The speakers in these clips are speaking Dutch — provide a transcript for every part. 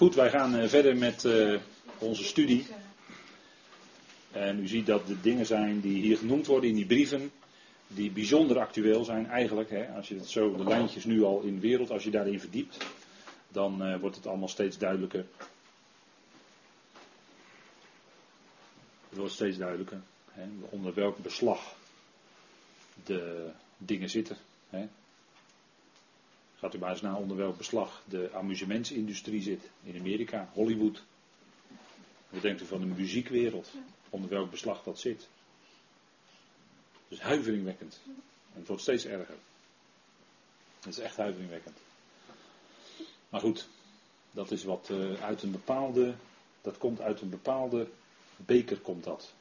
Goed, wij gaan eh, verder met uh, onze studie. En u ziet dat de dingen zijn die hier genoemd worden in die brieven, die bijzonder actueel zijn eigenlijk. Hè, als je het zo, de lijntjes nu al in de wereld, als je daarin verdiept, dan uh, wordt het allemaal steeds duidelijker. Het wordt steeds duidelijker hè, onder welk beslag de dingen zitten. Hè. Gaat u maar eens naar onder welk beslag de amusementsindustrie zit in Amerika, Hollywood. Wat denkt u van de muziekwereld? Onder welk beslag dat zit? Dus huiveringwekkend. En het wordt steeds erger. Het is echt huiveringwekkend. Maar goed, dat is wat uh, uit een bepaalde. Dat komt uit een bepaalde beker, komt dat.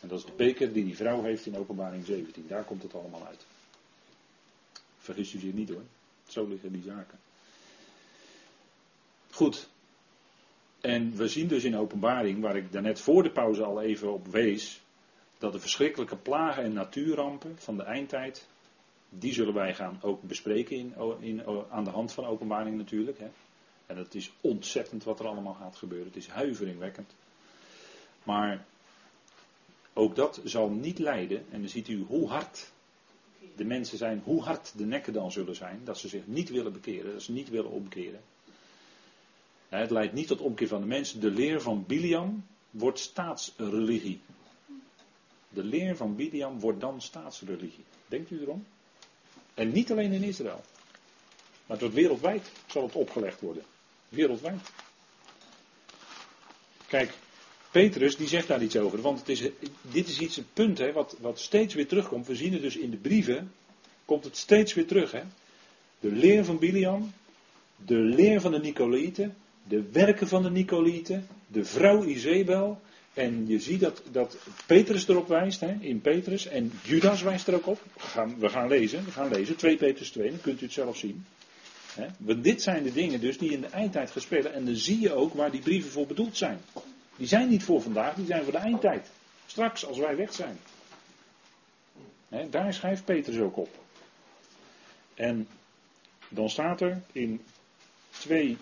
En dat is de beker die die vrouw heeft in Openbaring 17. Daar komt het allemaal uit. Vergis u zich niet hoor. Zo liggen die zaken. Goed. En we zien dus in openbaring, waar ik daarnet voor de pauze al even op wees, dat de verschrikkelijke plagen en natuurrampen van de eindtijd, die zullen wij gaan ook bespreken in, in, aan de hand van openbaring natuurlijk. Hè. En het is ontzettend wat er allemaal gaat gebeuren. Het is huiveringwekkend. Maar ook dat zal niet leiden, en dan ziet u hoe hard de mensen zijn, hoe hard de nekken dan zullen zijn, dat ze zich niet willen bekeren, dat ze niet willen omkeren. Het leidt niet tot omkeer van de mensen. De leer van Biliam wordt staatsreligie. De leer van Biliam wordt dan staatsreligie. Denkt u erom? En niet alleen in Israël. Maar tot wereldwijd zal het opgelegd worden. Wereldwijd. Kijk, Petrus die zegt daar iets over. Want het is, dit is iets, een punt hè, wat, wat steeds weer terugkomt. We zien het dus in de brieven. Komt het steeds weer terug. Hè? De leer van Biliam. De leer van de Nicolaïten. De werken van de Nicolaïten. De vrouw Izebel. En je ziet dat, dat Petrus erop wijst, hè, in Petrus. En Judas wijst er ook op. We gaan, we gaan lezen, we gaan lezen. 2 Petrus 2, dan kunt u het zelf zien. Hè. Want dit zijn de dingen dus die in de eindtijd gespeeld. En dan zie je ook waar die brieven voor bedoeld zijn. Die zijn niet voor vandaag, die zijn voor de eindtijd. Straks, als wij weg zijn. daar schrijft Petrus ook op. En dan staat er in 2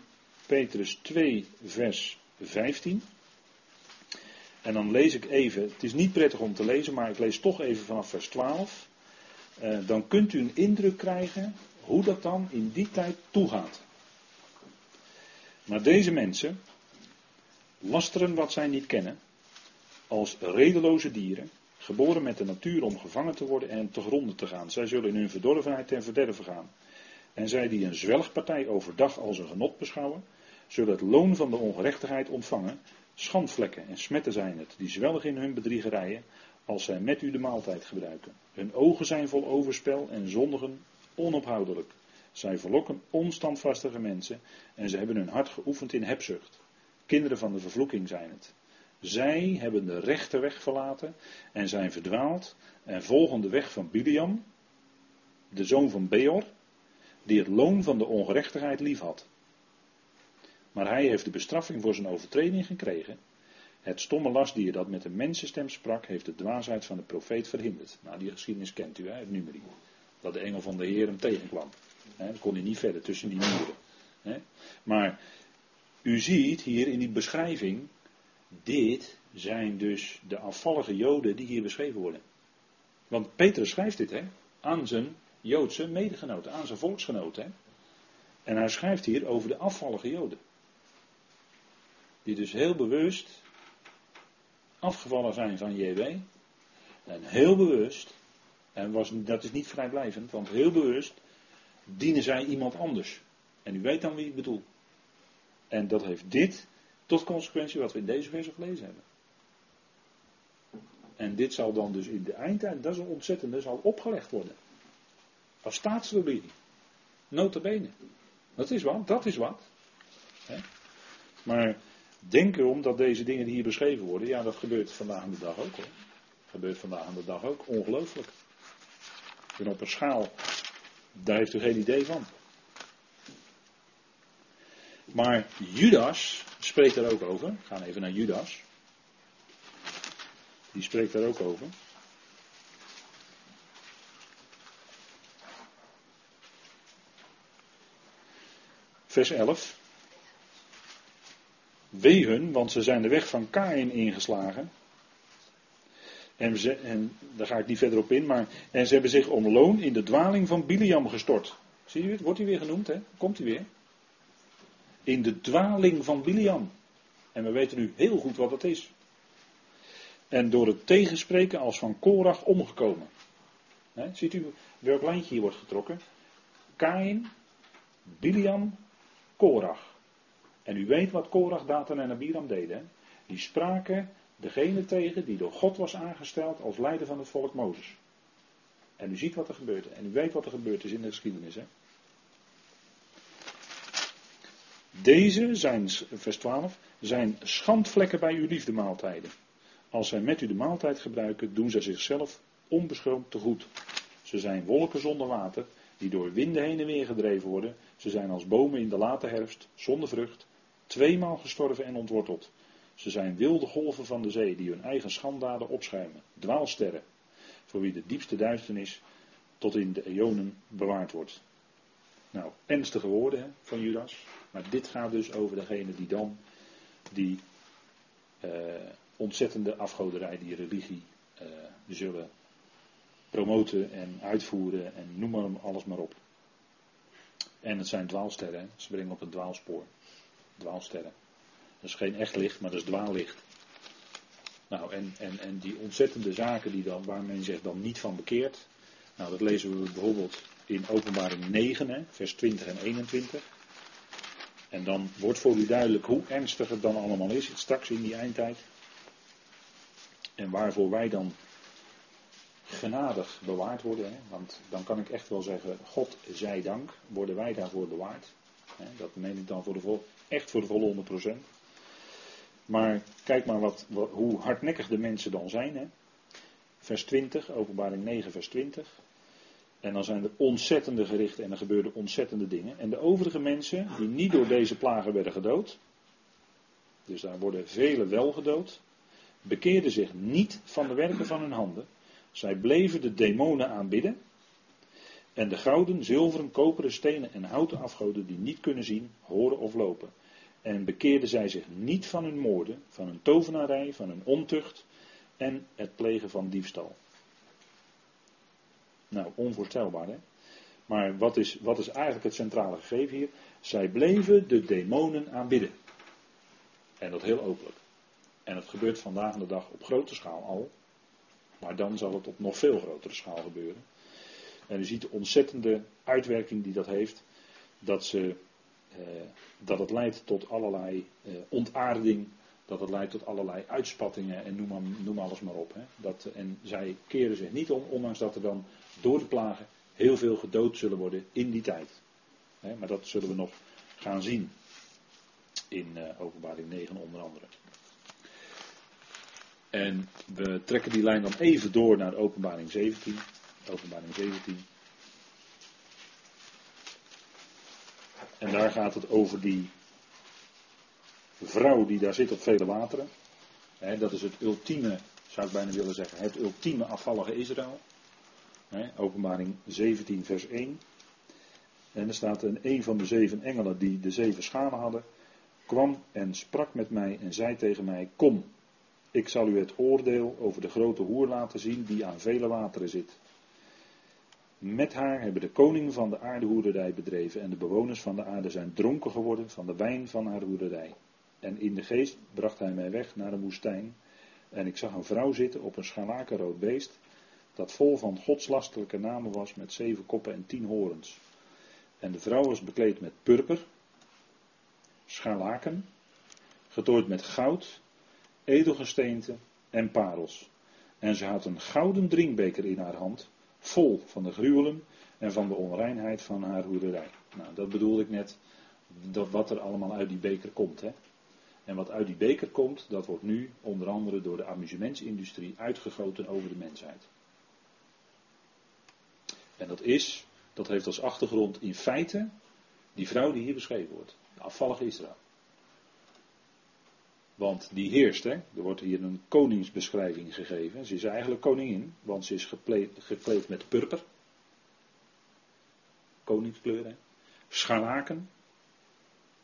Petrus 2, vers 15. En dan lees ik even, het is niet prettig om te lezen, maar ik lees toch even vanaf vers 12. Eh, dan kunt u een indruk krijgen hoe dat dan in die tijd toegaat. Maar deze mensen, lasteren wat zij niet kennen, als redeloze dieren, geboren met de natuur om gevangen te worden en te gronden te gaan. Zij zullen in hun verdorvenheid ten verderven gaan. En zij die een zwelgpartij overdag als een genot beschouwen, zullen het loon van de ongerechtigheid ontvangen. Schandvlekken en smetten zijn het, die zwelgen in hun bedriegerijen, als zij met u de maaltijd gebruiken. Hun ogen zijn vol overspel en zondigen onophoudelijk. Zij verlokken onstandvastige mensen en ze hebben hun hart geoefend in hebzucht. Kinderen van de vervloeking zijn het. Zij hebben de rechte weg verlaten en zijn verdwaald en volgen de weg van Biliam, de zoon van Beor, die het loon van de ongerechtigheid lief had. Maar hij heeft de bestraffing voor zijn overtreding gekregen. Het stomme lastdier dat met een mensenstem sprak, heeft de dwaasheid van de profeet verhinderd. Nou, die geschiedenis kent u, hè, het numeri. Dat de engel van de Heer hem tegenkwam. He, kon hij niet verder tussen die muren. Maar u ziet hier in die beschrijving, dit zijn dus de afvallige Joden die hier beschreven worden. Want Petrus schrijft dit hè, aan zijn Joodse medegenoten, aan zijn volksgenoten. Hè. En hij schrijft hier over de afvallige Joden. Die dus heel bewust afgevallen zijn van JW. En heel bewust, en was, dat is niet vrijblijvend, want heel bewust dienen zij iemand anders. En u weet dan wie ik bedoel. En dat heeft dit tot consequentie wat we in deze verse gelezen hebben. En dit zal dan dus in de eindtijd, dat is een ontzettende, zal opgelegd worden. Als staatsreligie. Notabene. Dat is wat, dat is wat. Maar denk erom dat deze dingen die hier beschreven worden, ja dat gebeurt vandaag aan de dag ook hoor. Gebeurt vandaag aan de dag ook, ongelooflijk. En op een schaal, daar heeft u geen idee van. Maar Judas spreekt daar ook over. We gaan even naar Judas. Die spreekt daar ook over. Vers 11. Wee hun, want ze zijn de weg van Kain ingeslagen. En, ze, en, daar ga ik niet verder op in, maar. En ze hebben zich om loon in de dwaling van Biliam gestort. Zie je het? Wordt hij weer genoemd, hè? Komt hij weer? In de dwaling van Biliam. En we weten nu heel goed wat dat is. En door het tegenspreken als van Korach omgekomen. ziet u welk lijntje hier wordt getrokken? Kain, Biliam, Korach. En u weet wat Korach, Datan en Abiram deden. Die spraken degene tegen die door God was aangesteld als leider van het volk Mozes. En u ziet wat er gebeurt. En u weet wat er gebeurd is in de geschiedenis. Hè? Deze zijn, vers 12, zijn schandvlekken bij uw liefdemaaltijden. Als zij met u de maaltijd gebruiken, doen zij zichzelf onbeschroomd te goed. Ze zijn wolken zonder water, die door winden heen en weer gedreven worden. Ze zijn als bomen in de late herfst, zonder vrucht, tweemaal gestorven en ontworteld. Ze zijn wilde golven van de zee, die hun eigen schandaden opschuimen. Dwaalsterren, voor wie de diepste duisternis tot in de eonen bewaard wordt. Nou, ernstige woorden hè, van Judas. Maar dit gaat dus over degene die dan die uh, ontzettende afgoderij, die religie uh, zullen promoten en uitvoeren en noem maar alles maar op. En het zijn dwaalsterren, ze brengen op een dwaalspoor. Dwaalsterren. Dat is geen echt licht, maar dat is dwaallicht. Nou, en, en, en die ontzettende zaken die dan, waar men zich dan niet van bekeert. Nou, dat lezen we bijvoorbeeld in openbaring 9, hè, vers 20 en 21. En dan wordt voor u duidelijk hoe ernstig het dan allemaal is, straks in die eindtijd. En waarvoor wij dan genadig bewaard worden. Hè? Want dan kan ik echt wel zeggen, God zij dank, worden wij daarvoor bewaard. Hè? Dat meen ik dan voor de vol, echt voor de volle 100%. Maar kijk maar wat, hoe hardnekkig de mensen dan zijn. Hè? Vers 20, openbaring 9, vers 20. En dan zijn er ontzettende gerichten en er gebeurden ontzettende dingen. En de overige mensen die niet door deze plagen werden gedood, dus daar worden velen wel gedood, bekeerden zich niet van de werken van hun handen. Zij bleven de demonen aanbidden. En de gouden, zilveren, koperen, stenen en houten afgoden die niet kunnen zien, horen of lopen. En bekeerden zij zich niet van hun moorden, van hun tovenarij, van hun ontucht en het plegen van diefstal. Nou, onvoorstelbaar hè. Maar wat is, wat is eigenlijk het centrale gegeven hier? Zij bleven de demonen aanbidden. En dat heel openlijk. En het gebeurt vandaag de dag op grote schaal al. Maar dan zal het op nog veel grotere schaal gebeuren. En u ziet de ontzettende uitwerking die dat heeft. Dat, ze, eh, dat het leidt tot allerlei eh, ontaarding. Dat het leidt tot allerlei uitspattingen en noem, noem alles maar op. Hè. Dat, en zij keren zich niet om, ondanks dat er dan door de plagen heel veel gedood zullen worden in die tijd. Maar dat zullen we nog gaan zien in uh, openbaring 9 onder andere. En we trekken die lijn dan even door naar openbaring 17. Openbaring 17. En daar gaat het over die vrouw die daar zit op vele wateren. dat is het ultieme, zou ik bijna willen zeggen, het ultieme afvallige Israël. Openbaring 17, vers 1. En er staat een, een van de zeven engelen die de zeven schalen hadden, kwam en sprak met mij en zei tegen mij: Kom, ik zal u het oordeel over de grote hoer laten zien die aan vele wateren zit. Met haar hebben de koning van de aarde hoerderij bedreven en de bewoners van de aarde zijn dronken geworden van de wijn van haar hoerderij. En in de geest bracht hij mij weg naar de woestijn en ik zag een vrouw zitten op een scharlakenrood beest dat vol van godslastelijke namen was met zeven koppen en tien horens. En de vrouw was bekleed met purper, scharlaken, getooid met goud, edelgesteente en parels. En ze had een gouden drinkbeker in haar hand, vol van de gruwelen en van de onreinheid van haar hoederij. Nou, dat bedoelde ik net, dat wat er allemaal uit die beker komt. Hè? En wat uit die beker komt, dat wordt nu onder andere door de amusementsindustrie uitgegoten over de mensheid. En dat is, dat heeft als achtergrond in feite die vrouw die hier beschreven wordt. De afvallige Israël. Want die heerst, hè? er wordt hier een koningsbeschrijving gegeven. Ze is eigenlijk koningin, want ze is gekleed met purper. Koningskleur, hè? Scharlaken.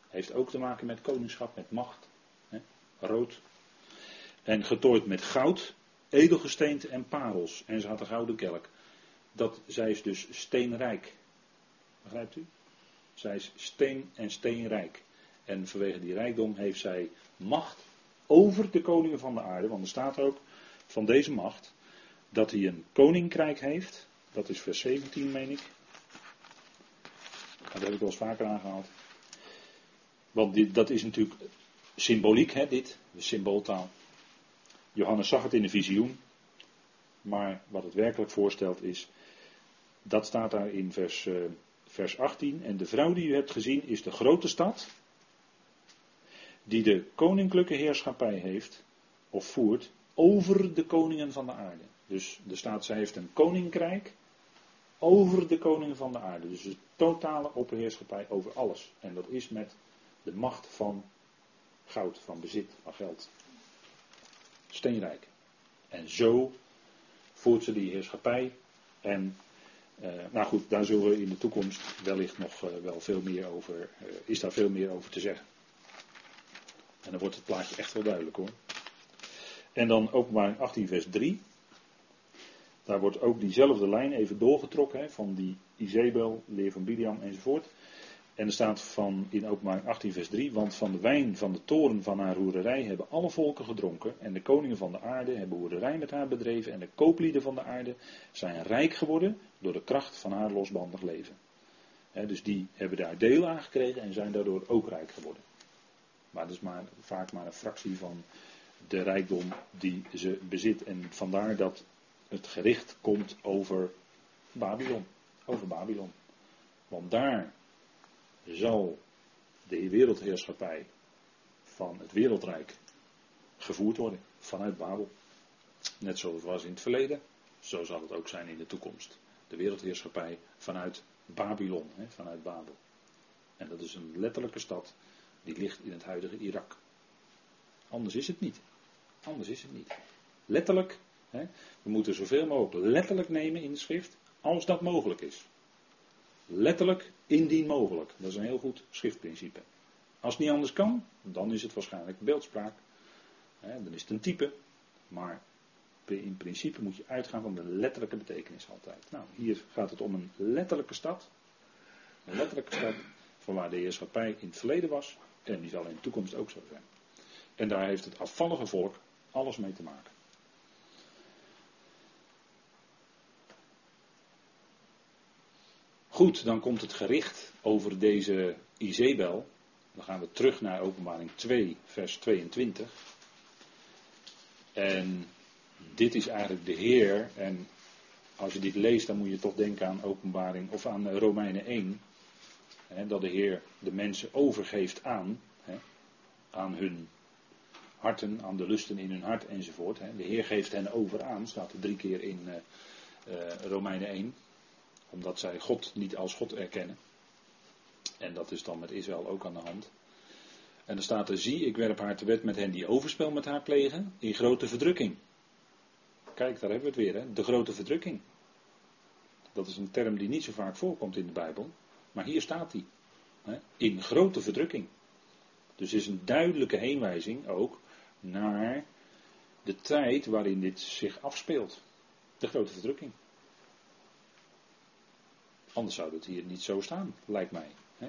Heeft ook te maken met koningschap, met macht. Hè? Rood. En getooid met goud, edelgesteente en parels. En ze had een gouden kelk. Dat, zij is dus steenrijk. Begrijpt u? Zij is steen en steenrijk. En vanwege die rijkdom heeft zij macht over de koningen van de aarde. Want er staat ook van deze macht dat hij een koninkrijk heeft. Dat is vers 17, meen ik. Dat heb ik wel eens vaker aangehaald. Want dat is natuurlijk symboliek, hè, dit, de symbooltaal. Johannes zag het in de visioen. Maar wat het werkelijk voorstelt is. Dat staat daar in vers, uh, vers 18. En de vrouw die u hebt gezien is de grote stad. Die de koninklijke heerschappij heeft. Of voert. Over de koningen van de aarde. Dus er staat, zij heeft een koninkrijk. Over de koningen van de aarde. Dus de totale opperheerschappij over alles. En dat is met de macht van goud, van bezit, van geld. Steenrijk. En zo voert ze die heerschappij. En, uh, nou goed, daar zullen we in de toekomst wellicht nog uh, wel veel meer over, uh, is daar veel meer over te zeggen. En dan wordt het plaatje echt wel duidelijk hoor. En dan openbaring 18 vers 3. Daar wordt ook diezelfde lijn even doorgetrokken hè, van die Izebel, leer van Biliam enzovoort. En er staat van in openbaring 18 vers 3, want van de wijn van de toren van haar hoererij hebben alle volken gedronken en de koningen van de aarde hebben hoererij met haar bedreven en de kooplieden van de aarde zijn rijk geworden door de kracht van haar losbandig leven. dus die hebben daar deel aan gekregen en zijn daardoor ook rijk geworden. Maar dat is maar, vaak maar een fractie van de rijkdom die ze bezit. En vandaar dat het gericht komt over Babylon. Over Babylon. Want daar zal de wereldheerschappij van het wereldrijk gevoerd worden vanuit Babel. Net zoals het was in het verleden, zo zal het ook zijn in de toekomst. De wereldheerschappij vanuit Babylon, hè, vanuit Babel. En dat is een letterlijke stad die ligt in het huidige Irak. Anders is het niet. Anders is het niet. Letterlijk, hè, we moeten zoveel mogelijk letterlijk nemen in de schrift, als dat mogelijk is. Letterlijk indien mogelijk. Dat is een heel goed schriftprincipe. Als het niet anders kan, dan is het waarschijnlijk beeldspraak. dan is het een type. Maar in principe moet je uitgaan van de letterlijke betekenis altijd. Nou, hier gaat het om een letterlijke stad. Een letterlijke stad van waar de heerschappij in het verleden was. En die zal in de toekomst ook zo zijn. En daar heeft het afvallige volk alles mee te maken. Goed, dan komt het gericht over deze Izebel. Dan gaan we terug naar openbaring 2, vers 22. En dit is eigenlijk de Heer. En als je dit leest, dan moet je toch denken aan openbaring of aan Romeinen 1. Hè, dat de Heer de mensen overgeeft aan. Hè, aan hun harten, aan de lusten in hun hart enzovoort. Hè. De Heer geeft hen over aan, staat er drie keer in uh, uh, Romeinen 1 omdat zij God niet als God erkennen. En dat is dan met Israël ook aan de hand. En dan staat er, zie, ik werp haar te wet met hen die overspel met haar plegen, in grote verdrukking. Kijk, daar hebben we het weer, hè? de grote verdrukking. Dat is een term die niet zo vaak voorkomt in de Bijbel, maar hier staat die. Hè? In grote verdrukking. Dus is een duidelijke heenwijzing ook naar de tijd waarin dit zich afspeelt. De grote verdrukking. Anders zou het hier niet zo staan, lijkt mij. Hè?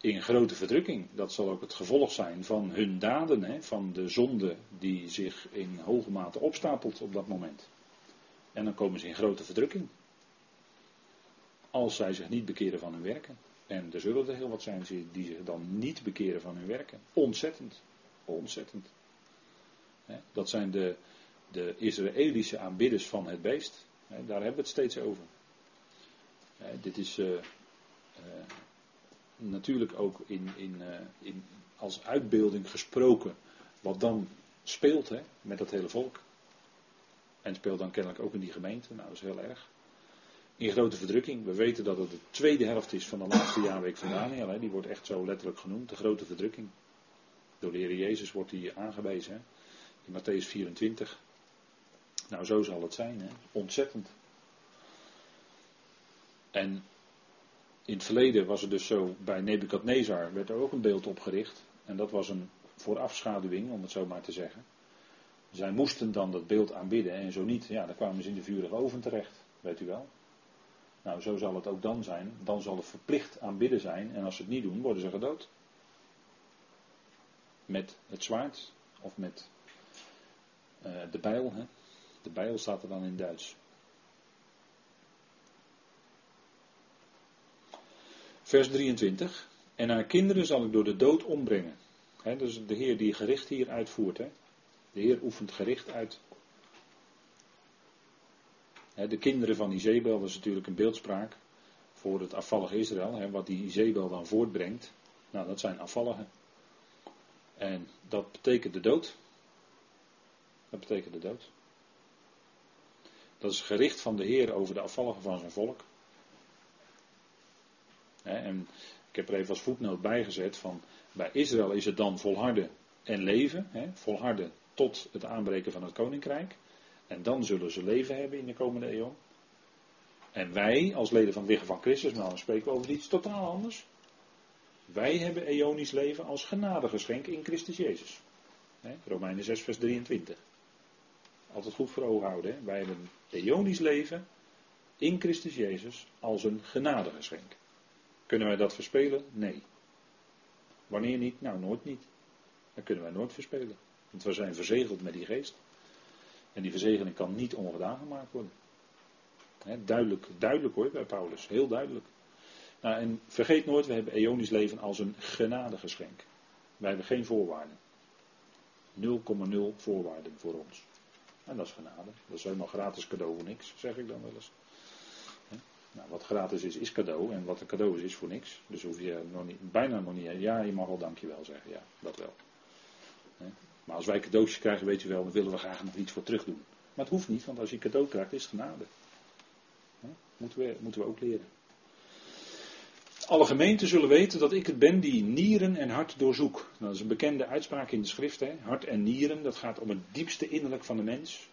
In grote verdrukking. Dat zal ook het gevolg zijn van hun daden, hè? van de zonde die zich in hoge mate opstapelt op dat moment. En dan komen ze in grote verdrukking. Als zij zich niet bekeren van hun werken. En er zullen er heel wat zijn die zich dan niet bekeren van hun werken. Ontzettend. Ontzettend. Dat zijn de, de Israëlische aanbidders van het beest. Daar hebben we het steeds over. Uh, dit is uh, uh, natuurlijk ook in, in, in, als uitbeelding gesproken wat dan speelt hè, met dat hele volk. En speelt dan kennelijk ook in die gemeente. Nou, dat is heel erg. In grote verdrukking. We weten dat het de tweede helft is van de laatste jaarweek van Daniel. Hè. Die wordt echt zo letterlijk genoemd. De grote verdrukking. Door de Heer Jezus wordt die aangewezen. Hè. In Matthäus 24. Nou, zo zal het zijn. Hè. Ontzettend. En in het verleden was het dus zo, bij Nebukadnezar werd er ook een beeld opgericht. En dat was een voorafschaduwing, om het zo maar te zeggen. Zij moesten dan dat beeld aanbidden en zo niet, ja, dan kwamen ze in de vurige oven terecht, weet u wel. Nou, zo zal het ook dan zijn. Dan zal het verplicht aanbidden zijn en als ze het niet doen, worden ze gedood. Met het zwaard of met uh, de bijl. Hè? De bijl staat er dan in Duits. Vers 23. En haar kinderen zal ik door de dood ombrengen. He, dus de Heer die gericht hier uitvoert. De Heer oefent gericht uit. De kinderen van Izebel, is natuurlijk een beeldspraak voor het afvallige Israël. wat die Izebel dan voortbrengt. Nou, dat zijn afvalligen. En dat betekent de dood. Dat betekent de dood. Dat is gericht van de Heer over de afvalligen van zijn volk. En ik heb er even als voetnoot bijgezet van bij Israël is het dan volharden en leven, volharden tot het aanbreken van het koninkrijk. En dan zullen ze leven hebben in de komende eeuw. En wij, als leden van het lichaam van Christus, nou dan spreken we over iets totaal anders. Wij hebben eonisch leven als genadegeschenk in Christus Jezus. Romeinen 6, vers 23. Altijd goed voor ogen houden. Wij hebben eonisch leven in Christus Jezus als een genadegeschenk. Kunnen wij dat verspelen? Nee. Wanneer niet? Nou, nooit niet. Dat kunnen wij nooit verspelen. Want we zijn verzegeld met die geest. En die verzegeling kan niet ongedaan gemaakt worden. duidelijk, duidelijk hoor, bij Paulus. Heel duidelijk. Nou, en vergeet nooit, we hebben eonisch leven als een genadegeschenk. Wij hebben geen voorwaarden. 0,0 voorwaarden voor ons. En dat is genade. Dat is helemaal gratis cadeau voor niks, zeg ik dan wel eens. Nou, wat gratis is, is cadeau. En wat een cadeau is, is voor niks. Dus hoef je niet, bijna nog niet. Ja, je mag wel dankjewel zeggen. Ja, dat wel. Maar als wij cadeautjes krijgen, weet je wel, dan willen we graag nog iets voor terug doen. Maar het hoeft niet, want als je cadeau krijgt, is het genade. Moeten we, moeten we ook leren. Alle gemeenten zullen weten dat ik het ben die nieren en hart doorzoek. Nou, dat is een bekende uitspraak in de schrift. Hè? Hart en nieren, dat gaat om het diepste innerlijk van de mens.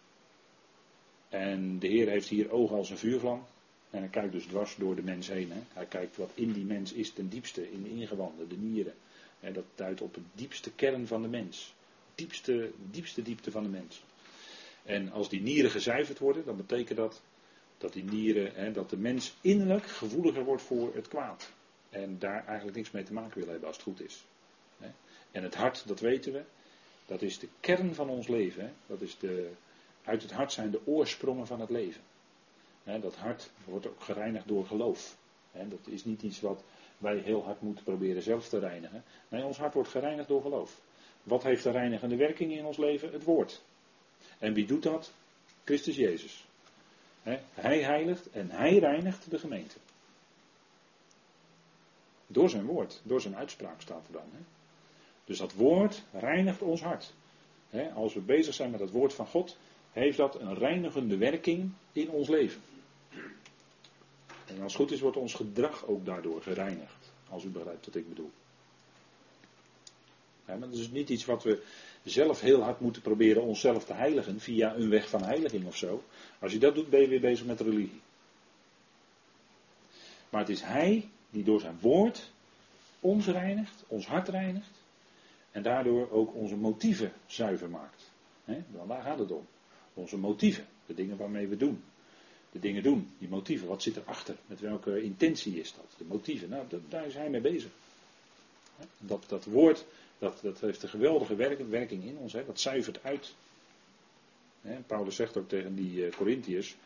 En de Heer heeft hier ogen als een vuurvlam. En hij kijkt dus dwars door de mens heen. Hè? Hij kijkt wat in die mens is ten diepste, in de ingewanden, de nieren. En dat duidt op het diepste kern van de mens. Diepste, diepste diepte van de mens. En als die nieren gezuiverd worden, dan betekent dat dat die nieren, hè, dat de mens innerlijk gevoeliger wordt voor het kwaad. En daar eigenlijk niks mee te maken wil hebben als het goed is. En het hart, dat weten we, dat is de kern van ons leven. Dat is de, uit het hart zijn de oorsprongen van het leven. Dat hart wordt ook gereinigd door geloof. Dat is niet iets wat wij heel hard moeten proberen zelf te reinigen. Nee, ons hart wordt gereinigd door geloof. Wat heeft de reinigende werking in ons leven? Het woord. En wie doet dat? Christus Jezus. Hij heiligt en hij reinigt de gemeente. Door zijn woord, door zijn uitspraak staat er dan. Dus dat woord reinigt ons hart. Als we bezig zijn met het woord van God, heeft dat een reinigende werking in ons leven. En als het goed is, wordt ons gedrag ook daardoor gereinigd. Als u begrijpt wat ik bedoel. Dat is niet iets wat we zelf heel hard moeten proberen onszelf te heiligen via een weg van heiliging of zo. Als je dat doet, ben je weer bezig met religie. Maar het is Hij die door zijn woord ons reinigt, ons hart reinigt. En daardoor ook onze motieven zuiver maakt. He, daar gaat het om. Onze motieven, de dingen waarmee we doen. De dingen doen, die motieven, wat zit erachter? Met welke intentie is dat? De motieven, nou, daar is hij mee bezig. Dat, dat woord, dat, dat heeft een geweldige werking in ons, dat zuivert uit. Paulus zegt ook tegen die uh, Corinthiërs,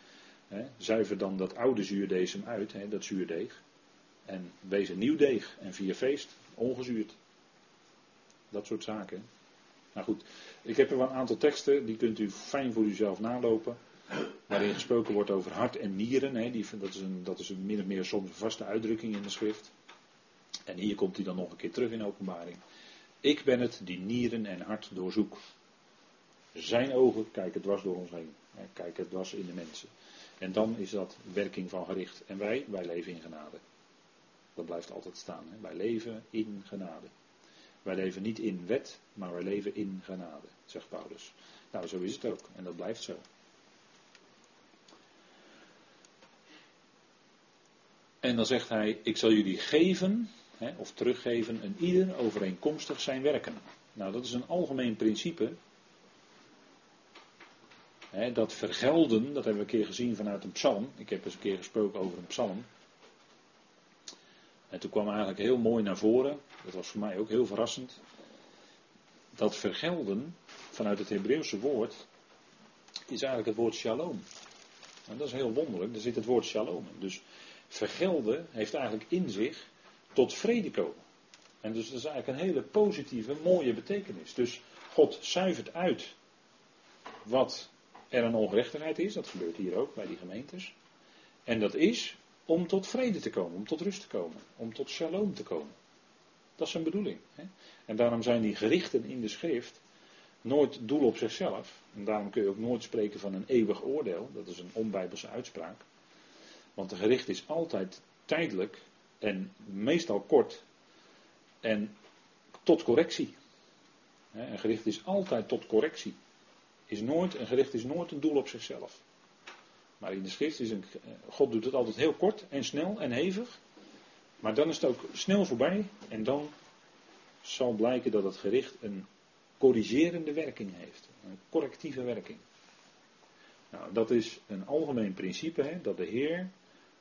zuiver dan dat oude zuurdesem uit, dat zuurdeeg. En wees een nieuw deeg en vier feest, ongezuurd. Dat soort zaken. Nou goed, ik heb er wel een aantal teksten, die kunt u fijn voor uzelf nalopen. Waarin gesproken wordt over hart en nieren. Hè, die, dat, is een, dat is een min of meer soms vaste uitdrukking in de schrift. En hier komt hij dan nog een keer terug in openbaring. Ik ben het die nieren en hart doorzoek. Zijn ogen kijken dwars door ons heen. Hè, kijken dwars in de mensen. En dan is dat werking van gericht. En wij, wij leven in genade. Dat blijft altijd staan. Hè. Wij leven in genade. Wij leven niet in wet, maar wij leven in genade, zegt Paulus. Nou, zo is het ook. En dat blijft zo. En dan zegt hij, ik zal jullie geven hè, of teruggeven een ieder overeenkomstig zijn werken. Nou, dat is een algemeen principe. Hè, dat vergelden, dat hebben we een keer gezien vanuit een psalm. Ik heb eens een keer gesproken over een psalm. En toen kwam eigenlijk heel mooi naar voren, dat was voor mij ook heel verrassend, dat vergelden vanuit het Hebreeuwse woord is eigenlijk het woord shalom. En dat is heel wonderlijk, er zit het woord shalom in. Dus vergelden heeft eigenlijk in zich tot vrede komen. En dus dat is eigenlijk een hele positieve, mooie betekenis. Dus God zuivert uit wat er een ongerechtigheid is, dat gebeurt hier ook bij die gemeentes. En dat is om tot vrede te komen, om tot rust te komen, om tot shalom te komen. Dat is zijn bedoeling. Hè? En daarom zijn die gerichten in de schrift nooit doel op zichzelf. En daarom kun je ook nooit spreken van een eeuwig oordeel. Dat is een onbijbelse uitspraak. Want de gericht is altijd tijdelijk en meestal kort en tot correctie. Een gericht is altijd tot correctie. Is nooit, een gericht is nooit een doel op zichzelf. Maar in de schrift is een, God doet het altijd heel kort en snel en hevig. Maar dan is het ook snel voorbij en dan zal blijken dat het gericht een corrigerende werking heeft. Een correctieve werking. Nou, dat is een algemeen principe, hè, dat de Heer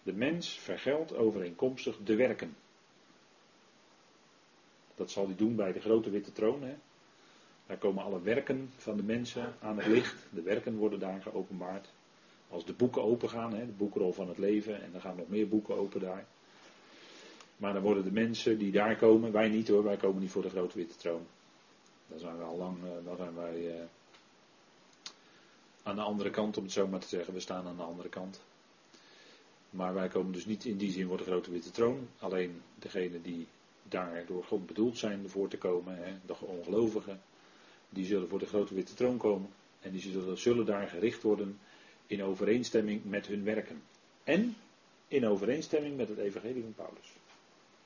de mens vergeldt overeenkomstig de werken. Dat zal hij doen bij de grote witte troon. Hè. Daar komen alle werken van de mensen aan het licht. De werken worden daar geopenbaard. Als de boeken opengaan, hè, de boekrol van het leven, en er gaan nog meer boeken open daar. Maar dan worden de mensen die daar komen, wij niet hoor, wij komen niet voor de grote witte troon. Dan zijn we al lang, eh, dan zijn wij uh, aan de andere kant, om het zo maar te zeggen. We staan aan de andere kant. Maar wij komen dus niet in die zin voor de grote witte troon. Alleen degene die daar door God bedoeld zijn voor te komen, hè, de ongelovigen, die zullen voor de grote witte troon komen. En die zullen, zullen daar gericht worden in overeenstemming met hun werken. En in overeenstemming met het evangelie van Paulus.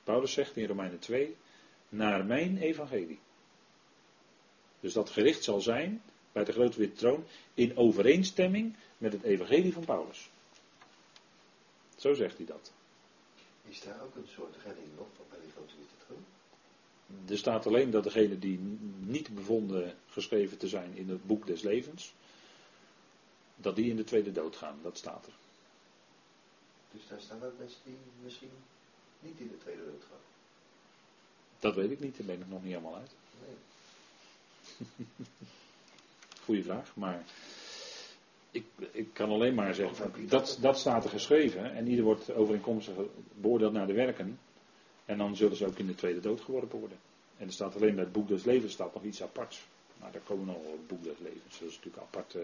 Paulus zegt in Romeinen 2, naar mijn evangelie. Dus dat gericht zal zijn bij de grote witte troon in overeenstemming met het evangelie van Paulus. Zo zegt hij dat. Is daar ook een soort redding nog bij die grote witte troon? Er staat alleen dat degene die niet bevonden geschreven te zijn in het boek des levens, dat die in de tweede dood gaan. Dat staat er. Dus daar staan ook mensen die misschien niet in de tweede dood gaan. Dat weet ik niet, daar ben ik nog niet helemaal uit. Nee. Goeie vraag, maar ik, ik kan alleen maar zeggen, dat, dat staat er geschreven en ieder wordt overeenkomstig beoordeeld naar de werken. En dan zullen ze ook in de tweede dood geworpen worden. En er staat alleen bij het boek des levens staat nog iets aparts. Maar daar komen nog op het boek des levens. Dat is natuurlijk een apart,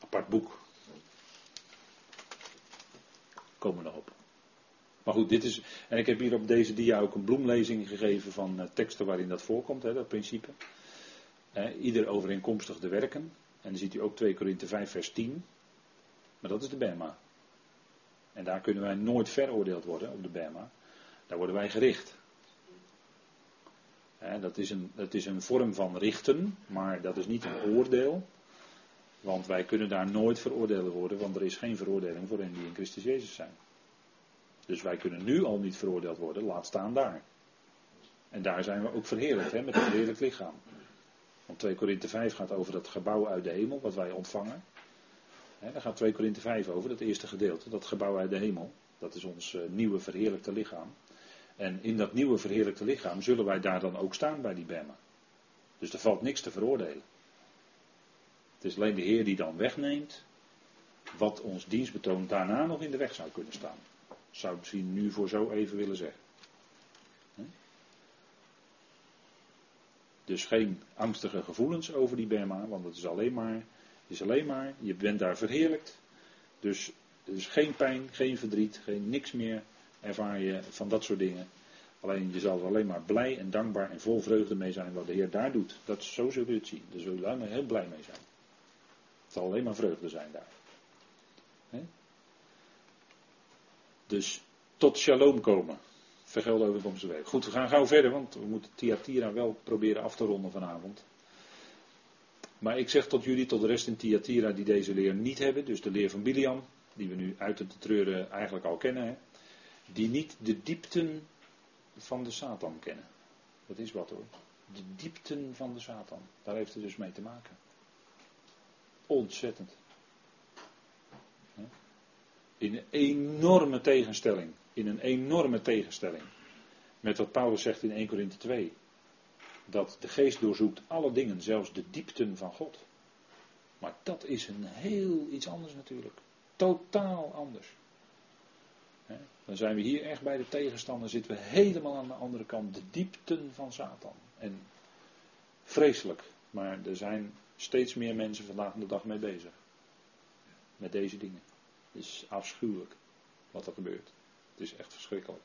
apart boek. Komen nog op. Maar goed, dit is. En ik heb hier op deze dia ook een bloemlezing gegeven van uh, teksten waarin dat voorkomt, hè, dat principe. Uh, ieder overeenkomstig de werken. En dan ziet u ook 2 Korinthe 5, vers 10. Maar dat is de Bema. En daar kunnen wij nooit veroordeeld worden op de Bema. Daar worden wij gericht. dat, is een, is een vorm van richten, maar dat is niet een oordeel. Want wij kunnen daar nooit veroordeeld worden, want er is geen veroordeling voor hen die in Christus Jezus zijn. Dus wij kunnen nu al niet veroordeeld worden, laat staan daar. En daar zijn we ook verheerlijkt, hè, met een verheerlijk lichaam. Want 2 Korinthe 5 gaat over dat gebouw uit de hemel, wat wij ontvangen. He, daar gaat 2 Korinthe 5 over, dat eerste gedeelte, dat gebouw uit de hemel. Dat is ons uh, nieuwe verheerlijkte lichaam. En in dat nieuwe verheerlijkte lichaam zullen wij daar dan ook staan bij die Bema. Dus er valt niks te veroordelen. Het is alleen de Heer die dan wegneemt wat ons dienstbetoon daarna nog in de weg zou kunnen staan. Zou ik misschien nu voor zo even willen zeggen. Dus geen angstige gevoelens over die Bema, want het is alleen maar, is alleen maar, je bent daar verheerlijkt. Dus er is geen pijn, geen verdriet, geen niks meer ervaar je van dat soort dingen. Alleen je zal er alleen maar blij en dankbaar en vol vreugde mee zijn wat de Heer daar doet. Dat, zo zul je het zien. Daar zul je maar heel blij mee zijn. Het zal alleen maar vreugde zijn daar. Dus tot shalom komen. Vergeld overkomst week. Goed, we gaan gauw verder, want we moeten Tiatira wel proberen af te ronden vanavond. Maar ik zeg tot jullie, tot de rest in Tiatira die deze leer niet hebben, dus de leer van Biliam, die we nu uit de treuren eigenlijk al kennen, hè, die niet de diepten van de Satan kennen. Dat is wat hoor. De diepten van de Satan. Daar heeft het dus mee te maken. Ontzettend. In een enorme tegenstelling. In een enorme tegenstelling. Met wat Paulus zegt in 1 Korinthe 2. Dat de geest doorzoekt alle dingen, zelfs de diepten van God. Maar dat is een heel iets anders natuurlijk. Totaal anders. Dan zijn we hier echt bij de tegenstander, zitten we helemaal aan de andere kant, de diepten van Satan. En vreselijk, maar er zijn steeds meer mensen vandaag de dag mee bezig. Met deze dingen. Het is afschuwelijk wat er gebeurt. Het is echt verschrikkelijk.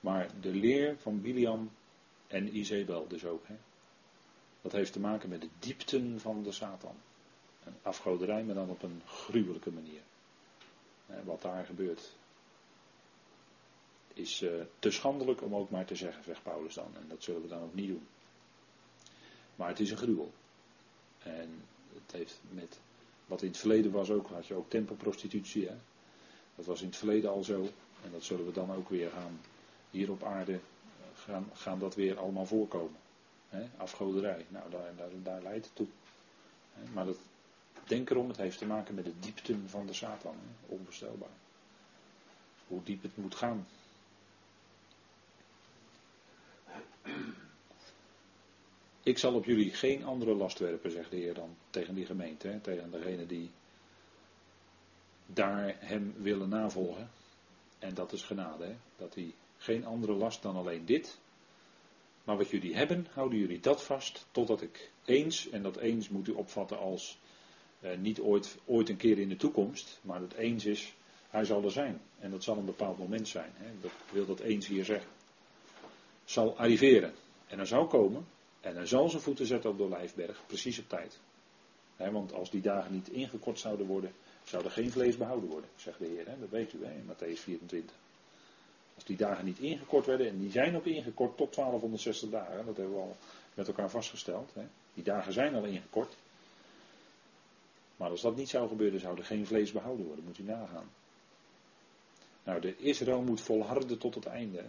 Maar de leer van Biliam en Izebel dus ook. Hè, dat heeft te maken met de diepten van de Satan. Een afgoderij, maar dan op een gruwelijke manier. Wat daar gebeurt is uh, te schandelijk om ook maar te zeggen, zegt Paulus dan. En dat zullen we dan ook niet doen. Maar het is een gruwel. En het heeft met wat in het verleden was ook, had je ook tempelprostitutie. Hè? Dat was in het verleden al zo. En dat zullen we dan ook weer gaan, hier op aarde, eh, gaan, gaan dat weer allemaal voorkomen. Afgoderij, nou daar, daar, leidt het toe. Maar dat, denk erom, het heeft te maken met de diepten van de Satan. Hè? Onvoorstelbaar. Hoe diep het moet gaan. Ik zal op jullie geen andere last werpen, zegt de Heer dan tegen die gemeente, tegen degene die daar hem willen navolgen. En dat is genade, hè, dat hij geen andere last dan alleen dit. Maar wat jullie hebben, houden jullie dat vast, totdat ik eens, en dat eens moet u opvatten als eh, niet ooit, ooit een keer in de toekomst, maar dat eens is, hij zal er zijn. En dat zal een bepaald moment zijn. Hè. Dat wil dat eens hier zeggen. Zal arriveren. En hij zal komen. En hij zal zijn voeten zetten op de Olijfberg, precies op tijd. want als die dagen niet ingekort zouden worden, zou er geen vlees behouden worden, zegt de Heer. Dat weet u in Matthäus 24. Als die dagen niet ingekort werden, en die zijn ook ingekort tot 1260 dagen, dat hebben we al met elkaar vastgesteld. Die dagen zijn al ingekort. Maar als dat niet zou gebeuren, zou er geen vlees behouden worden, moet u nagaan. Nou, de Israël moet volharden tot het einde.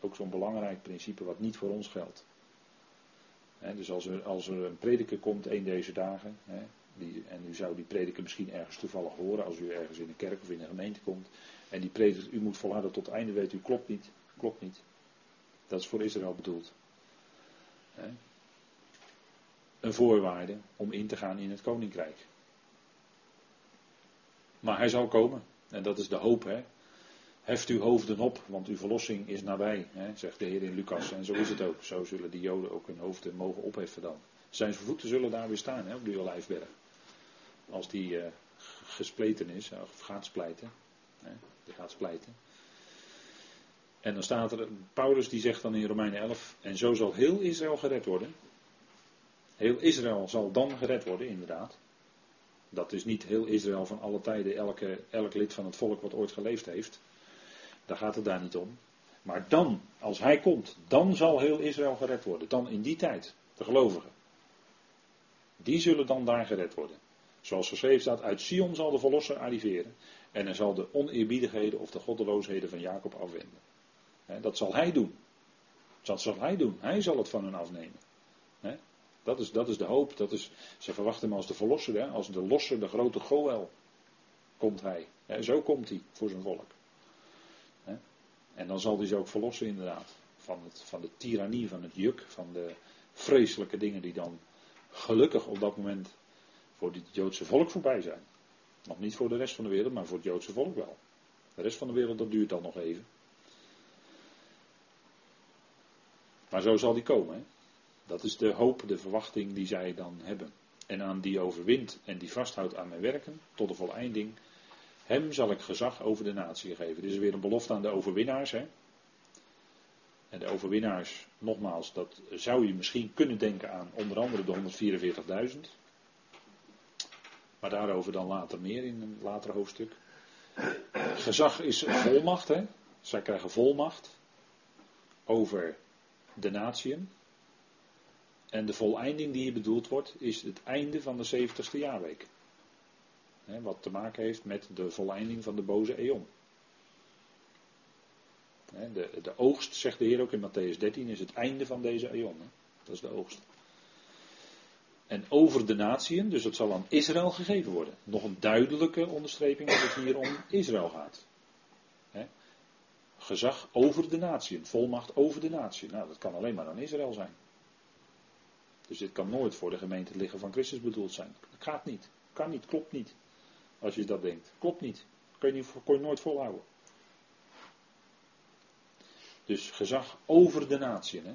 Ook zo'n belangrijk principe wat niet voor ons geldt dus als er, als er een prediker komt een deze dagen, die, en u zou die prediker misschien ergens toevallig horen als u ergens in een kerk of in een gemeente komt, en die prediker, u moet volharden tot het einde, weet u, klopt niet, klopt niet. Dat is voor Israël bedoeld. Een voorwaarde om in te gaan in het koninkrijk. Maar hij zal komen. En dat is de hoop. Hè? Heft uw hoofden op, want uw verlossing is nabij, zegt de Heer in Lucas. En zo is het ook. Zo zullen die Joden ook hun hoofden mogen opheffen dan. Zijn voeten zullen daar weer staan, hè, op die Olijfberg. Als die uh, gespleten is, of gaat splijten. Hè, gaat. En dan staat er, Paulus die zegt dan in Romeinen 11, en zo zal heel Israël gered worden. Heel Israël zal dan gered worden, inderdaad. Dat is niet heel Israël van alle tijden, elke, elk lid van het volk wat ooit geleefd heeft. Daar gaat het daar niet om. Maar dan, als hij komt, dan zal heel Israël gered worden. Dan in die tijd, de gelovigen. Die zullen dan daar gered worden. Zoals geschreven staat, uit Sion zal de verlosser arriveren. En hij zal de oneerbiedigheden of de goddeloosheden van Jacob afwenden. dat zal hij doen. Dat zal hij doen. Hij zal het van hen afnemen. dat, is, dat is de hoop. Dat is, ze verwachten hem als de verlosser. als de losser, de grote Goel. Komt hij. zo komt hij voor zijn volk. En dan zal hij ze ook verlossen inderdaad. Van, het, van de tirannie, van het juk, van de vreselijke dingen die dan gelukkig op dat moment voor het Joodse volk voorbij zijn. Nog niet voor de rest van de wereld, maar voor het Joodse volk wel. De rest van de wereld, dat duurt dan nog even. Maar zo zal die komen. Hè? Dat is de hoop, de verwachting die zij dan hebben. En aan die overwint en die vasthoudt aan mijn werken, tot de voleinding, hem zal ik gezag over de natie geven. Dit is weer een belofte aan de overwinnaars. Hè? En de overwinnaars, nogmaals, dat zou je misschien kunnen denken aan onder andere de 144.000. Maar daarover dan later meer in een later hoofdstuk. Gezag is volmacht, hè? Zij krijgen volmacht over de natieën. En de voleinding die hier bedoeld wordt, is het einde van de 70ste jaarweek wat te maken heeft met de volleinding van de boze eon. De, de oogst, zegt de Heer ook in Matthäus 13, is het einde van deze eon. Dat is de oogst. En over de natieën, dus het zal aan Israël gegeven worden. Nog een duidelijke onderstreping dat het hier om Israël gaat. Gezag over de natieën, volmacht over de natieën. Nou, dat kan alleen maar aan Israël zijn. Dus dit kan nooit voor de gemeente liggen van Christus bedoeld zijn. Dat gaat niet. Kan niet, klopt niet. Als je dat denkt. Klopt niet. Kun je, je nooit volhouden. Dus gezag over de natie. Hè?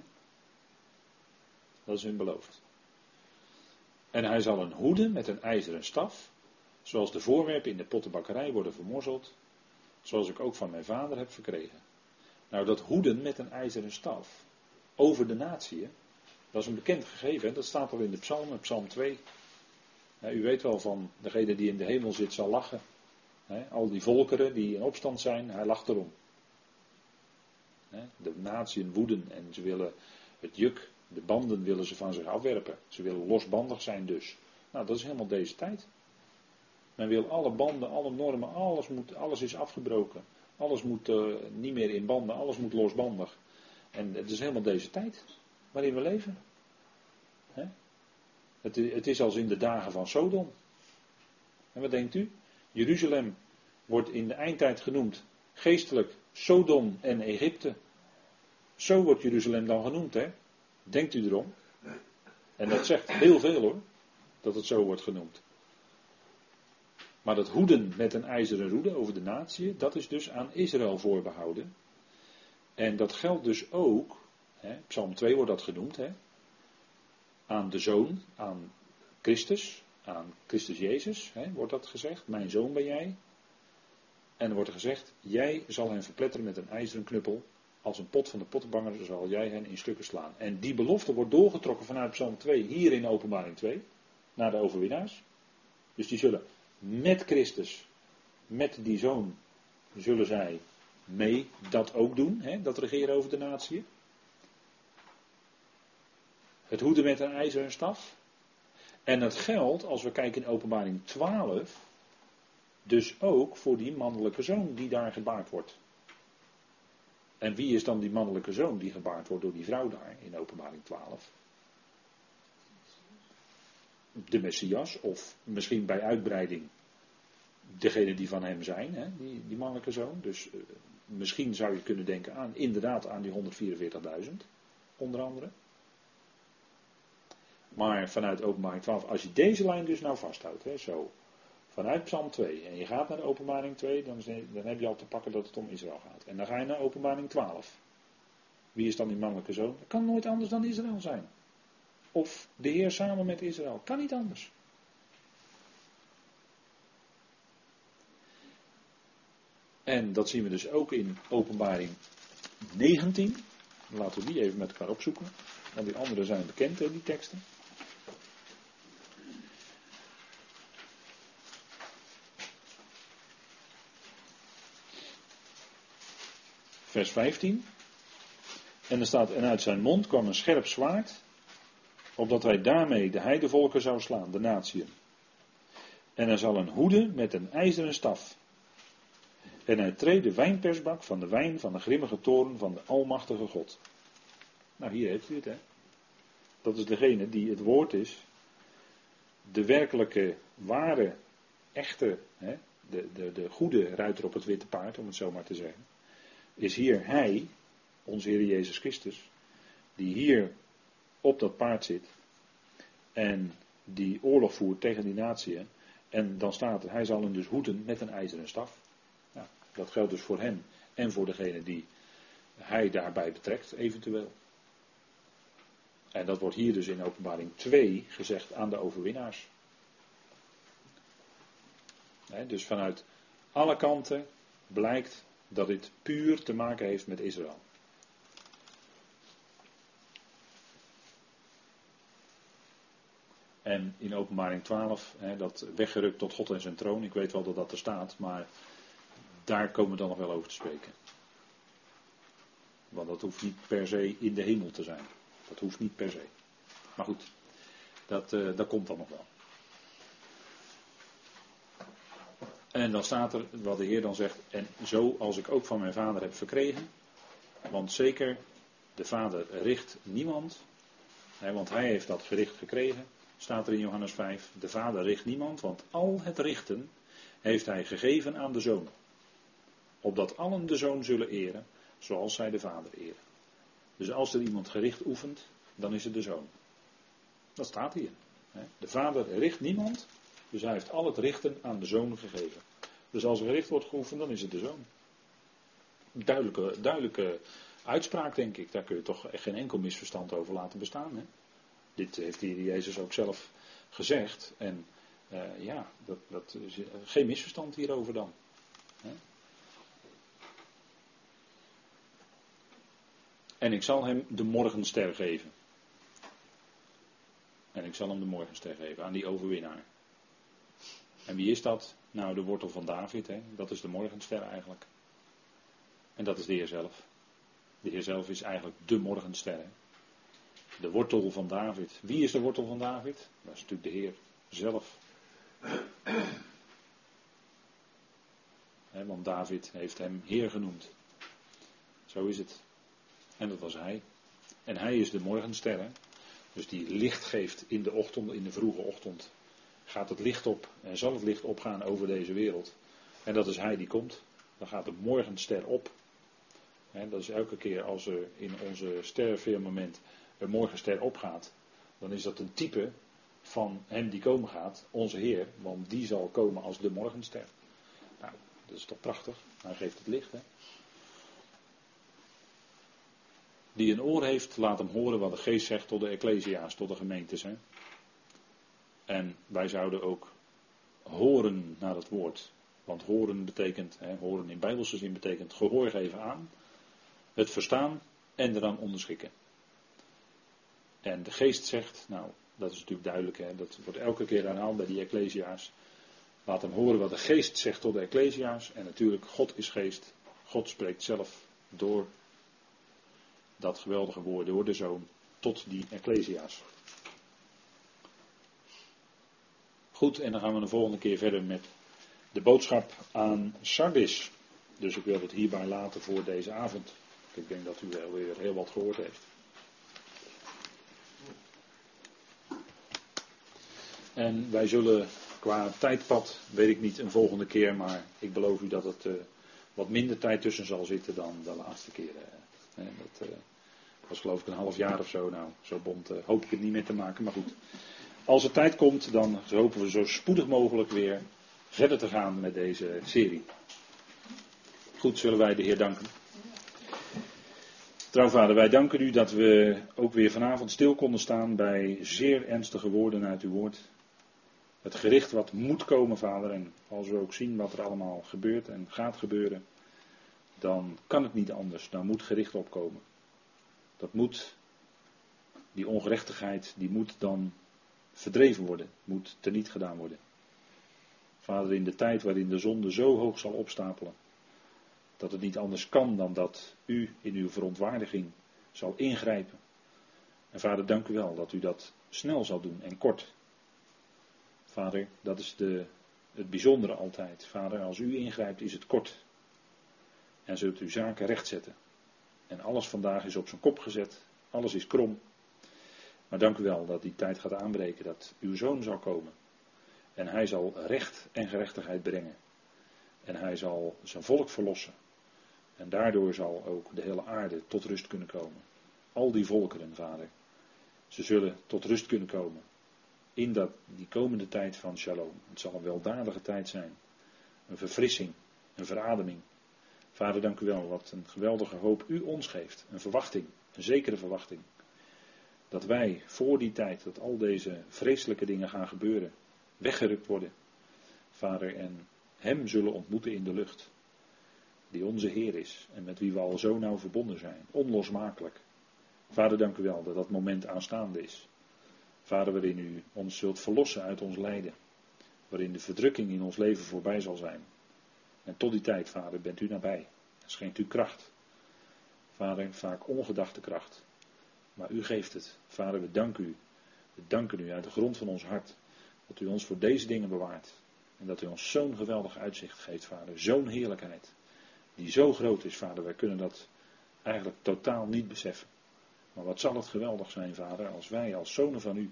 Dat is hun beloofd. En hij zal een hoede met een ijzeren staf, zoals de voorwerpen in de pottenbakkerij worden vermorzeld, zoals ik ook van mijn vader heb verkregen. Nou, dat hoeden met een ijzeren staf over de natie, dat is een bekend gegeven. Dat staat al in de psalmen, psalm 2. u weet wel van degene die in de hemel zit zal lachen. al die volkeren die in opstand zijn, hij lacht erom. De natieën woeden en ze willen het juk, de banden willen ze van zich afwerpen. Ze willen losbandig zijn dus. Nou, dat is helemaal deze tijd. Men wil alle banden, alle normen, alles, moet, alles is afgebroken. Alles moet uh, niet meer in banden, alles moet losbandig. En het is helemaal deze tijd waarin we leven. Het, het, is als in de dagen van Sodom. En wat denkt u? Jeruzalem wordt in de eindtijd genoemd geestelijk Sodom en Egypte. Zo wordt Jeruzalem dan genoemd, hè? Denkt u erom? En dat zegt heel veel hoor, dat het zo wordt genoemd. Maar dat hoeden met een ijzeren roede over de natie, dat is dus aan Israël voorbehouden. En dat geldt dus ook, hè, Psalm 2 wordt dat genoemd, hè, aan de zoon, aan Christus, aan Christus Jezus, hè, wordt dat gezegd. Mijn zoon ben jij. En er wordt gezegd, jij zal hen verpletteren met een ijzeren knuppel. Als een pot van de pottenbanger zal jij hen in stukken slaan. En die belofte wordt doorgetrokken vanuit Psalm 2, hier in openbaring 2, naar de overwinnaars. Dus die zullen met Christus, met die zoon, zullen zij mee dat ook doen, hè, dat regeren over de natie. Het hoeden met een ijzeren staf. En het geldt, als we kijken in openbaring 12, dus ook voor die mannelijke zoon die daar gebaard wordt. En wie is dan die mannelijke zoon die gebaard wordt door die vrouw daar in openbaring 12? De Messias, of misschien bij uitbreiding degene die van hem zijn, hè, die, mannelijke zoon. Dus uh, misschien zou je kunnen denken aan, inderdaad aan die 144.000, onder andere. Maar vanuit openbaring 12, als je deze lijn dus nou vasthoudt, hè, zo, vanuit Psalm 2, en je gaat naar de openbaring 2, dan, dan heb je al te pakken dat het om Israël gaat. En dan ga je naar openbaring 12. Wie is dan die mannelijke zoon? Dat kan nooit anders dan Israël zijn. Of de Heer samen met Israël. Kan niet anders. En dat zien we dus ook in openbaring 19. Laten we die even met elkaar opzoeken. Want die andere zijn bekend, hè, die teksten. Vers 15. En er staat, en uit zijn mond kwam een scherp zwaard, opdat hij daarmee de heidevolken zou slaan, de natieën. En er zal een hoede met een ijzeren staf. En hij treedt de wijnpersbak van de wijn van de grimmige toren van de Almachtige God. Nou, hier heeft u het, hè. Dat is degene die het woord is. De werkelijke, ware, echte, hè, de, de, de goede ruiter op het witte paard, om het zo maar te zeggen is hier Hij, onze Heer Jezus Christus, die hier op dat paard zit en die oorlog voert tegen die natie. En dan staat er, hij zal hem dus hoeden met een ijzeren staf. Dat geldt dus voor hem en voor degene die hij daarbij betrekt, eventueel. En dat wordt hier dus in openbaring 2 gezegd aan de overwinnaars. dus vanuit alle kanten blijkt dat dit puur te maken heeft met Israël. En in openbaring 12, hè, dat weggerukt tot God en zijn troon, ik weet wel dat dat er staat, maar daar komen we dan nog wel over te spreken. Want dat hoeft niet per se in de hemel te zijn. Dat hoeft niet per se. Maar goed, dat, uh, dat komt dan nog wel. En dan staat er wat de Heer dan zegt, en zo als ik ook van mijn vader heb verkregen, Want zeker, de Vader richt niemand, hè, want hij heeft dat gericht gekregen, staat er in Johannes 5. De Vader richt niemand, want al het richten heeft hij gegeven aan de Zoon. Opdat allen de Zoon zullen eren, zoals zij de Vader eren. Dus als er iemand gericht oefent, dan is het de Zoon. Dat staat hier. De Vader richt niemand, dus hij heeft al het richten aan de Zoon gegeven. Dus als er gericht wordt geoefend, dan is het de Zoon. Duidelijke, duidelijke uitspraak, denk ik. Daar kun je toch geen enkel misverstand over laten bestaan. Hè? Dit heeft hier Jezus ook zelf gezegd. En uh, ja, dat, dat, geen misverstand hierover dan. Hè? En ik zal hem de morgenster geven. En ik zal hem de morgenster geven aan die overwinnaar. En wie is dat? Nou, de wortel van David, hè? dat is de morgenster eigenlijk. En dat is de Heer zelf. De Heer zelf is eigenlijk de morgenster. De wortel van David. Wie is de wortel van David? Dat is natuurlijk de Heer zelf. want David heeft hem Heer genoemd. Zo is het. En dat was hij. En hij is de morgenster. Dus die licht geeft in de ochtend, in de vroege ochtend. Gaat het licht op en zal het licht opgaan over deze wereld. En dat is hij die komt. Dan gaat de morgenster op. Dat is elke keer als er in onze sterrenfirmament een morgenster opgaat. Dan is dat een type van hem die komen gaat, onze Heer. Want die zal komen als de morgenster. Nou, dat is toch prachtig. Hij geeft het licht. Hè? Die een oor heeft, laat hem horen wat de geest zegt tot de ecclesia's, tot de gemeentes. Hè? En wij zouden ook horen naar het woord. Want horen betekent, hè, horen in bijbelse zin betekent gehoor geven aan, het verstaan en eraan onderschikken. En de geest zegt, nou, dat is natuurlijk duidelijk, hè, dat wordt elke keer herhaald bij die ecclesia's. Laat hem horen wat de geest zegt tot de ecclesia's. En natuurlijk, God is geest. God spreekt zelf door dat geweldige woord door de zoon tot die Ecclesia's. Goed, en dan gaan we de volgende keer verder met de boodschap aan Sardis. Dus ik wil het hierbij laten voor deze avond. Ik denk dat u wel weer heel wat gehoord heeft. En wij zullen qua tijdpad, weet ik niet, een volgende keer, maar ik beloof u dat het uh, wat minder tijd tussen zal zitten dan de laatste keer. Uh, dat, uh, was geloof ik een half jaar of zo. Nou, zo bond hoop ik het niet meer te maken. Maar goed, als er tijd komt, dan hopen we zo spoedig mogelijk weer verder te gaan met deze serie. Goed, zullen wij de Heer danken. Trouw vader, wij danken u dat we ook weer vanavond stil konden staan bij zeer ernstige woorden uit uw woord. Het gericht wat moet komen, vader, en als we ook zien wat er allemaal gebeurt en gaat gebeuren, dan kan het niet anders. Dan moet gericht opkomen. Dat moet, die ongerechtigheid, die moet dan verdreven worden, moet teniet gedaan worden. Vader, in de tijd waarin de zonde zo hoog zal opstapelen, dat het niet anders kan dan dat u in uw verontwaardiging zal ingrijpen. En vader, dank u wel dat u dat snel zal doen en kort. Vader, dat is de, het bijzondere altijd. Vader, als u ingrijpt is het kort. En zult u zaken rechtzetten. En alles vandaag is op zijn kop gezet. Alles is krom. Maar dank u wel dat die tijd gaat aanbreken dat uw zoon zal komen. En hij zal recht en gerechtigheid brengen. En hij zal zijn volk verlossen. En daardoor zal ook de hele aarde tot rust kunnen komen. Al die volkeren, vader. Ze zullen tot rust kunnen komen. In dat, die komende tijd van shalom. Het zal een weldadige tijd zijn. Een verfrissing. Een verademing. Vader, dank u wel. Wat een geweldige hoop u ons geeft. Een verwachting, een zekere verwachting. Dat wij voor die tijd, dat al deze vreselijke dingen gaan gebeuren, weggerukt worden. Vader, en Hem zullen ontmoeten in de lucht. Die onze Heer is en met wie we al zo nauw verbonden zijn. Onlosmakelijk. Vader, dank u wel dat dat moment aanstaande is. Vader, waarin u ons zult verlossen uit ons lijden. Waarin de verdrukking in ons leven voorbij zal zijn. En tot die tijd, vader, bent u nabij. Schenkt u kracht. Vader, vaak ongedachte kracht. Maar u geeft het. Vader, we danken u. We danken u uit de grond van ons hart. Dat u ons voor deze dingen bewaart. En dat u ons zo'n geweldig uitzicht geeft, vader. Zo'n heerlijkheid. Die zo groot is, vader. Wij kunnen dat eigenlijk totaal niet beseffen. Maar wat zal het geweldig zijn, vader, als wij als zonen van u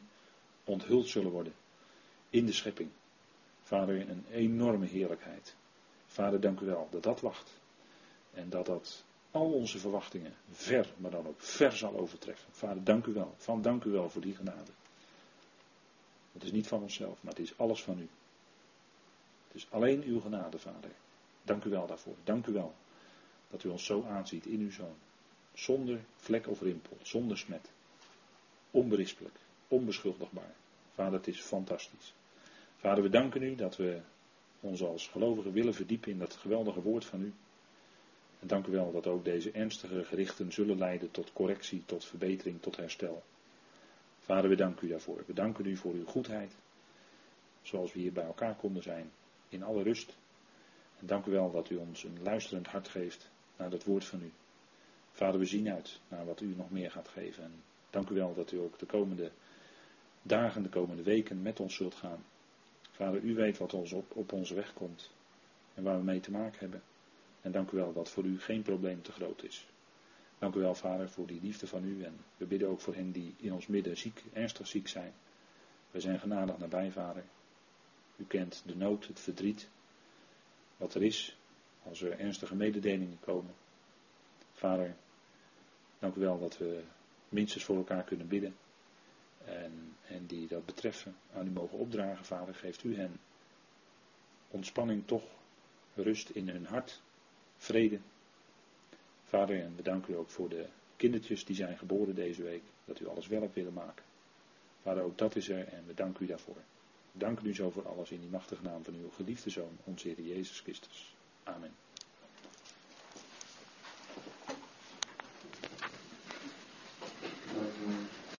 onthuld zullen worden in de schepping. Vader, een enorme heerlijkheid. Vader, dank u wel dat dat wacht. En dat dat al onze verwachtingen ver, maar dan ook ver zal overtreffen. Vader, dank u wel. Van dank u wel voor die genade. Het is niet van onszelf, maar het is alles van u. Het is alleen uw genade, Vader. Dank u wel daarvoor. Dank u wel dat u ons zo aanziet in uw zoon. Zonder vlek of rimpel, zonder smet. Onberispelijk, onbeschuldigbaar. Vader, het is fantastisch. Vader, we danken u dat we ons als gelovigen willen verdiepen in dat geweldige woord van u. En dank u wel dat ook deze ernstige gerichten zullen leiden tot correctie, tot verbetering, tot herstel. Vader, we danken u daarvoor. We danken u voor uw goedheid. Zoals we hier bij elkaar konden zijn. In alle rust. En dank u wel dat u ons een luisterend hart geeft naar het woord van u. Vader, we zien uit naar wat u nog meer gaat geven. En dank u wel dat u ook de komende dagen, de komende weken met ons zult gaan. Vader, u weet wat ons op, op onze weg komt en waar we mee te maken hebben. En dank u wel dat voor u geen probleem te groot is. Dank u wel, Vader, voor die liefde van u. En we bidden ook voor hen die in ons midden ziek, ernstig ziek zijn. We zijn genadig nabij, Vader. U kent de nood, het verdriet, wat er is als er ernstige mededelingen komen. Vader, dank u wel dat we minstens voor elkaar kunnen bidden. En, en die dat betreffen aan u mogen opdragen, Vader, geeft u hen ontspanning toch, rust in hun hart, vrede. Vader, en bedank u ook voor de kindertjes die zijn geboren deze week, dat u alles wel hebt willen maken. Vader, ook dat is er en we danken u daarvoor. We danken u zo voor alles in die machtige naam van uw geliefde Zoon, onze Heer Jezus Christus. Amen.